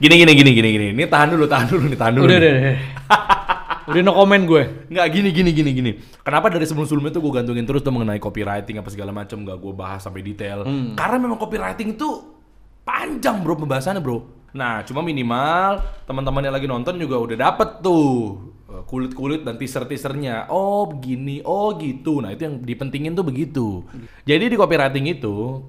Gini gini gini gini gini. Ini tahan dulu, tahan dulu nih, tahan dulu. Udah, nih. udah, udah. udah no comment gue. Nggak gini gini gini gini. Kenapa dari sebelum-sebelumnya tuh gue gantungin terus tuh mengenai copywriting apa segala macam nggak gue bahas sampai detail. Karena memang copywriting itu panjang bro pembahasannya bro. Nah cuma minimal teman-teman yang lagi nonton juga udah dapet tuh eh, kulit-kulit dan teaser-teasernya. Oh begini, oh gitu. Nah itu yang dipentingin tuh begitu. Jadi di copywriting itu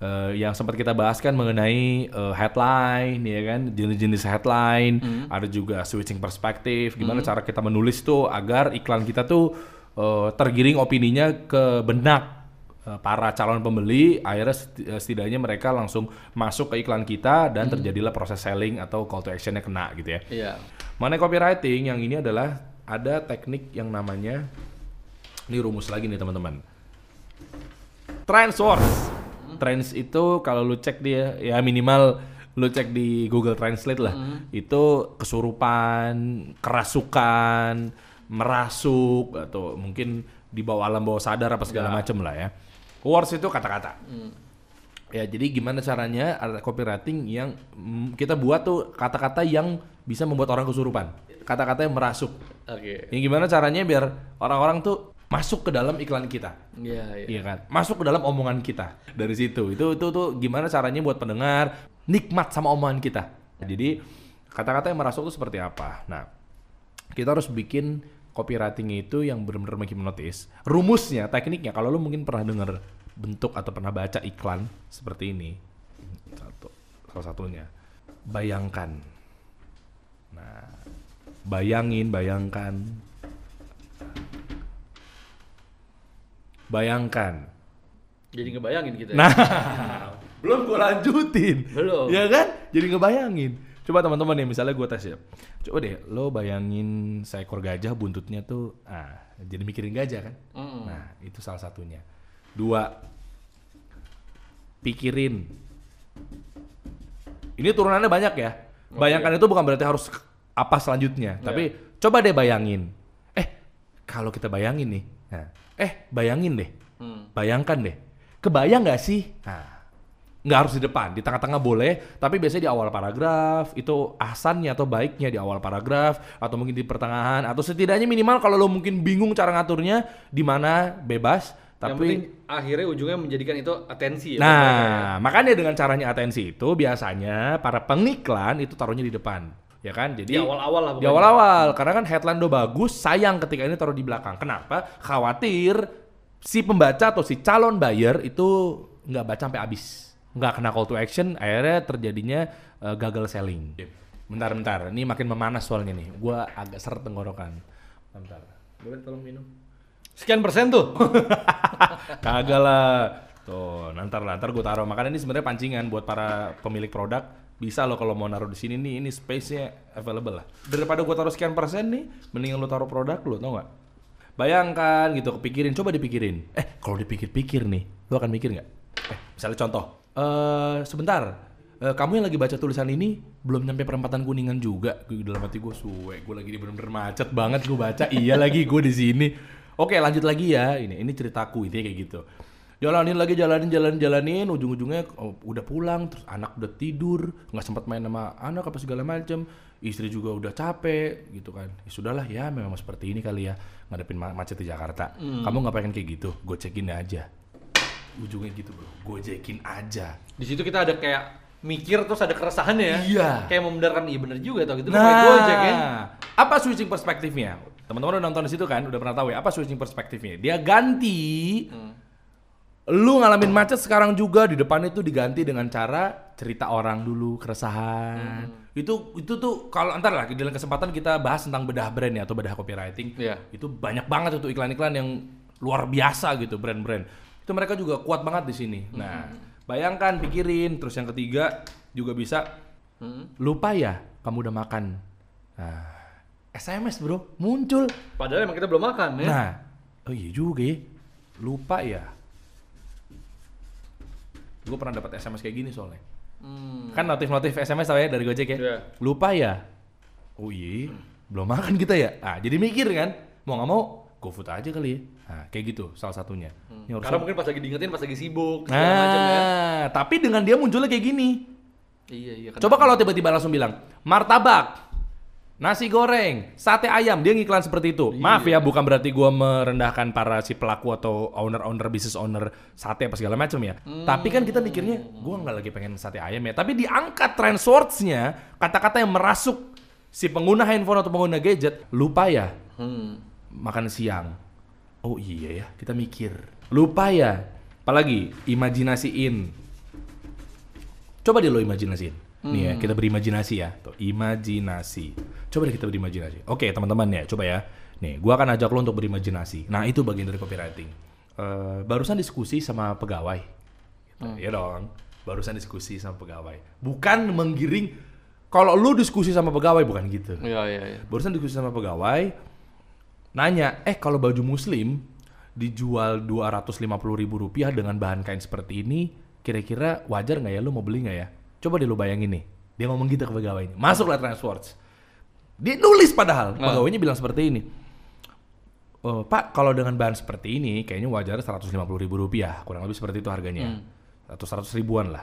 eh, yang sempat kita bahas kan mengenai eh, headline ya kan? Jenis-jenis headline ada juga switching perspektif gimana cara kita menulis tuh agar iklan kita tuh eh, tergiring opininya ke benak para calon pembeli. Akhirnya seti- setidaknya mereka langsung masuk ke iklan kita dan terjadilah proses selling atau call to actionnya kena gitu ya. Iya. Mengenai copywriting yang ini adalah ada teknik yang namanya ini rumus lagi nih teman-teman. Trends Trends itu kalau lu cek dia ya minimal lu cek di Google Translate lah. Itu kesurupan, kerasukan, merasuk atau mungkin di bawah alam bawah sadar apa segala macam lah ya. Wars itu kata-kata. Ya, jadi gimana caranya ada copywriting yang mm, kita buat tuh kata-kata yang bisa membuat orang kesurupan. Kata-kata yang merasuk. Oke. Yang gimana caranya biar orang-orang tuh masuk ke dalam iklan kita. Iya, iya. Iya kan? Masuk ke dalam omongan kita. Dari situ. Itu itu tuh gimana caranya buat pendengar nikmat sama omongan kita. Jadi kata-kata yang merasuk itu seperti apa? Nah, kita harus bikin copywriting itu yang benar-benar menghipnotis. Rumusnya, tekniknya kalau lu mungkin pernah dengar bentuk atau pernah baca iklan seperti ini. Satu, salah satunya. Bayangkan. Nah, bayangin, bayangkan. Bayangkan. Jadi ngebayangin gitu ya. Nah, belum gue lanjutin. Belum. Ya kan? Jadi ngebayangin. Coba teman-teman nih, misalnya gue tes ya. Coba deh, lo bayangin seekor gajah buntutnya tuh, ah, jadi mikirin gajah kan? Mm-mm. Nah, itu salah satunya. Dua, pikirin. Ini turunannya banyak ya. Bayangkan itu bukan berarti harus apa selanjutnya, tapi coba deh bayangin. Eh, kalau kita bayangin nih, nah, eh bayangin deh, Hmm. bayangkan deh, kebayang nggak sih? Nah, nggak harus di depan, di tengah-tengah boleh, tapi biasanya di awal paragraf itu asannya atau baiknya di awal paragraf atau mungkin di pertengahan atau setidaknya minimal kalau lo mungkin bingung cara ngaturnya di mana bebas, Yang tapi penting akhirnya ujungnya menjadikan itu atensi ya. mereka ya. Nah, makanya dengan caranya atensi itu biasanya para pengiklan itu taruhnya di depan, ya kan? Jadi Di awal-awal lah Di awal-awal, karena kan headline udah bagus, sayang ketika ini taruh di belakang. Kenapa? Khawatir si pembaca atau si calon buyer itu nggak baca sampai habis, nggak kena call to action, akhirnya terjadinya eh, gagal selling. Bentar-bentar, ini makin memanas soalnya nih. Gua agak seret tenggorokan. Bentar. Boleh tolong minum? Sekian persen tuh. Kagak lah. Tuh, nanti lah, ntar gue taruh. Makanya ini sebenarnya pancingan buat para pemilik produk. Bisa loh kalau mau naruh di sini nih, ini space-nya available lah. Daripada gue taruh sekian persen nih, mendingan lo taruh produk lo, tau gak? Bayangkan gitu, kepikirin, coba dipikirin. Eh, kalau dipikir-pikir nih, lo akan mikir nggak? Eh, misalnya contoh, eh sebentar, eh, kamu yang lagi baca tulisan ini belum nyampe perempatan kuningan juga. Gue dalam hati gue suwe, gue lagi di bener-bener macet banget gue baca. iya lagi gue di sini. Oke lanjut lagi ya, ini ini ceritaku intinya kayak gitu. Jalanin lagi, jalanin, jalanin, jalanin, ujung-ujungnya oh, udah pulang, terus anak udah tidur, nggak sempat main sama anak apa segala macem, istri juga udah capek gitu kan. Ya sudahlah ya, memang seperti ini kali ya ngadepin ma- macet di Jakarta. Kamu nggak pengen kayak gitu, gue cekin aja. Ujungnya gitu bro, gue cekin aja. Di situ kita ada kayak mikir terus ada keresahannya ya. Iya. Kayak membenarkan iya bener juga tau gitu. Nah, Gojek ya. apa switching perspektifnya? Teman-teman udah nonton di situ kan, udah pernah tahu ya apa switching perspektifnya? Dia ganti lu ngalamin macet sekarang juga di depan itu diganti dengan cara cerita orang dulu keresahan. Itu itu tuh kalau antar lah di dalam kesempatan kita bahas tentang bedah brand ya atau bedah copywriting. Iya. Itu banyak banget itu iklan-iklan yang luar biasa gitu brand-brand. Itu mereka juga kuat banget di sini. Nah, bayangkan pikirin terus yang ketiga juga bisa Hmm. lupa ya kamu udah makan. Nah, SMS bro muncul. Padahal emang kita belum makan ya. Nah, oh iya juga ya. Lupa ya. Gue pernah dapat SMS kayak gini soalnya. Hmm. Kan notif-notif SMS tau ya dari Gojek ya. Iya. Lupa ya. Oh iya, belum makan kita ya. Ah, jadi mikir kan. Mau nggak mau, GoFood aja kali ya. Nah, kayak gitu salah satunya. Ini harusnya- Karena mungkin pas lagi diingetin pas lagi sibuk segala macam ya. Nah, tapi dengan dia munculnya kayak gini. Iya, iya. Coba kalau tiba-tiba langsung bilang martabak, nasi goreng, sate ayam, dia ngiklan seperti itu. Maaf ya, bukan berarti gua merendahkan para si pelaku atau owner-owner business owner sate apa segala macam ya. Tapi kan kita mikirnya, gua nggak lagi pengen sate ayam ya. Tapi diangkat Transwords-nya, kata-kata yang merasuk si pengguna handphone atau pengguna gadget, lupa ya Hmm. makan siang. Oh iya ya, kita mikir. Lupa ya. Apalagi imajinasiin. Coba deh lo imajinasiin. Nih ya, kita berimajinasi ya. Tuh, imajinasi. Coba deh kita berimajinasi. Oke, teman-teman ya, coba ya. Nih, gua akan ajak lo untuk berimajinasi. Nah, itu bagian dari copywriting. Eh, barusan diskusi sama pegawai. Gitu, Iya dong. Barusan diskusi sama pegawai. Bukan menggiring kalau lu diskusi sama pegawai bukan gitu Iya, iya, iya. barusan diskusi sama pegawai nanya eh kalau baju muslim dijual 250.000 ribu rupiah dengan bahan kain seperti ini kira-kira wajar nggak ya lu mau beli nggak ya coba deh lu bayangin nih dia ngomong gitu ke pegawainya masuklah Transwords dia nulis padahal pegawainya bilang seperti ini "Eh, Pak, kalau dengan bahan seperti ini, kayaknya wajar 150 ribu rupiah, kurang lebih seperti itu harganya, atau 100 ribuan lah.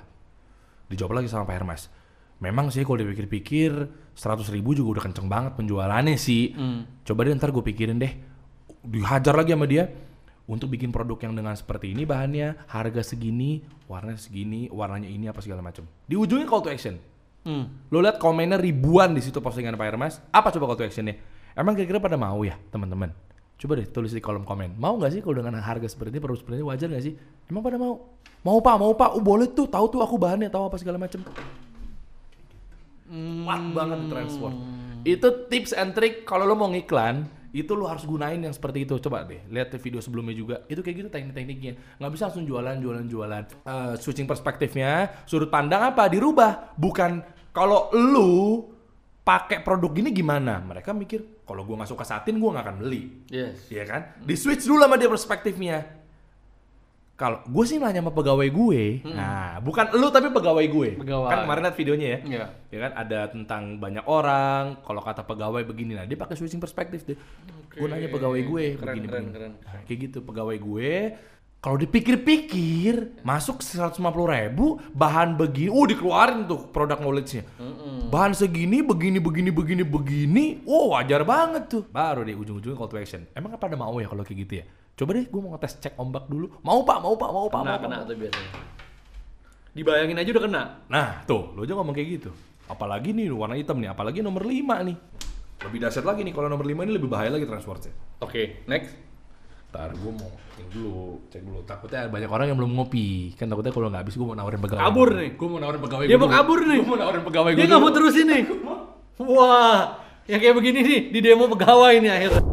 Dijawab lagi sama Pak Hermas. Memang sih kalau dipikir-pikir 100 ribu juga udah kenceng banget penjualannya sih. Coba deh ntar gue pikirin deh. Dihajar lagi sama dia. Untuk bikin produk yang dengan seperti ini bahannya, harga segini, warna segini, warnanya ini apa segala macam. Di ujungnya call to action. Hmm. Lo lihat komennya ribuan di situ postingan Pak Hermas. Apa coba call to actionnya? Emang kira-kira pada mau ya teman-teman? Coba deh tulis di kolom komen. Mau nggak sih kalau dengan harga seperti ini, produk seperti ini wajar nggak sih? Emang pada mau? Mau pak, mau pak. Oh boleh tuh, tahu tuh aku bahannya, tahu apa segala macam. Kuat banget di transport. Itu tips and trick kalau lo mau ngiklan, itu lo harus gunain yang seperti itu. Coba deh, lihat video sebelumnya juga. Itu kayak gitu teknik-tekniknya. Nggak bisa langsung jualan, jualan, jualan. Eh, switching perspektifnya, sudut pandang apa? Dirubah. Bukan kalau lu pakai produk gini gimana? Mereka mikir, kalau gua nggak suka satin, gua nggak akan beli. Yes. Iya kan? Di switch dulu sama dia perspektifnya. Kalau gue sih nanya sama pegawai gue, nah bukan lu tapi pegawai gue. Pegawai. Kan kemarin liat videonya ya. Iya. Ya kan ada tentang banyak orang, kalau kata pegawai begini nah dia pakai switching perspektif deh. Gue nanya pegawai gue Keren, begini keren, begini. keren. Nah, kayak gitu pegawai gue kalau dipikir-pikir masuk 150 ribu bahan begini, uh dikeluarin tuh produk knowledge-nya. Bahan segini, begini, begini, begini, begini, oh wajar banget tuh. Baru deh ujung-ujungnya call to action. Emang apa ada mau ya kalau kayak gitu ya? Coba deh gue mau ngetes cek ombak dulu. Mau pak, mau pak, mau pak, Kena, mau kena pak. tuh biasanya. Dibayangin aja udah kena. Nah tuh, lo aja ngomong kayak gitu. Apalagi nih warna hitam nih, apalagi nomor 5 nih. Lebih dahsyat lagi nih kalau nomor 5 ini lebih bahaya lagi transportnya. Oke, next. Ntar gue mau cek dulu, cek dulu. Takutnya banyak orang yang belum ngopi. Kan takutnya kalau nggak habis gue mau nawarin pegawai. Kabur nih. Gue mau nawarin pegawai. Dia mau kabur nih. Gue mau nawarin pegawai Dia nggak mau terusin nih. Wah, yang kayak begini nih di demo pegawai nih akhirnya.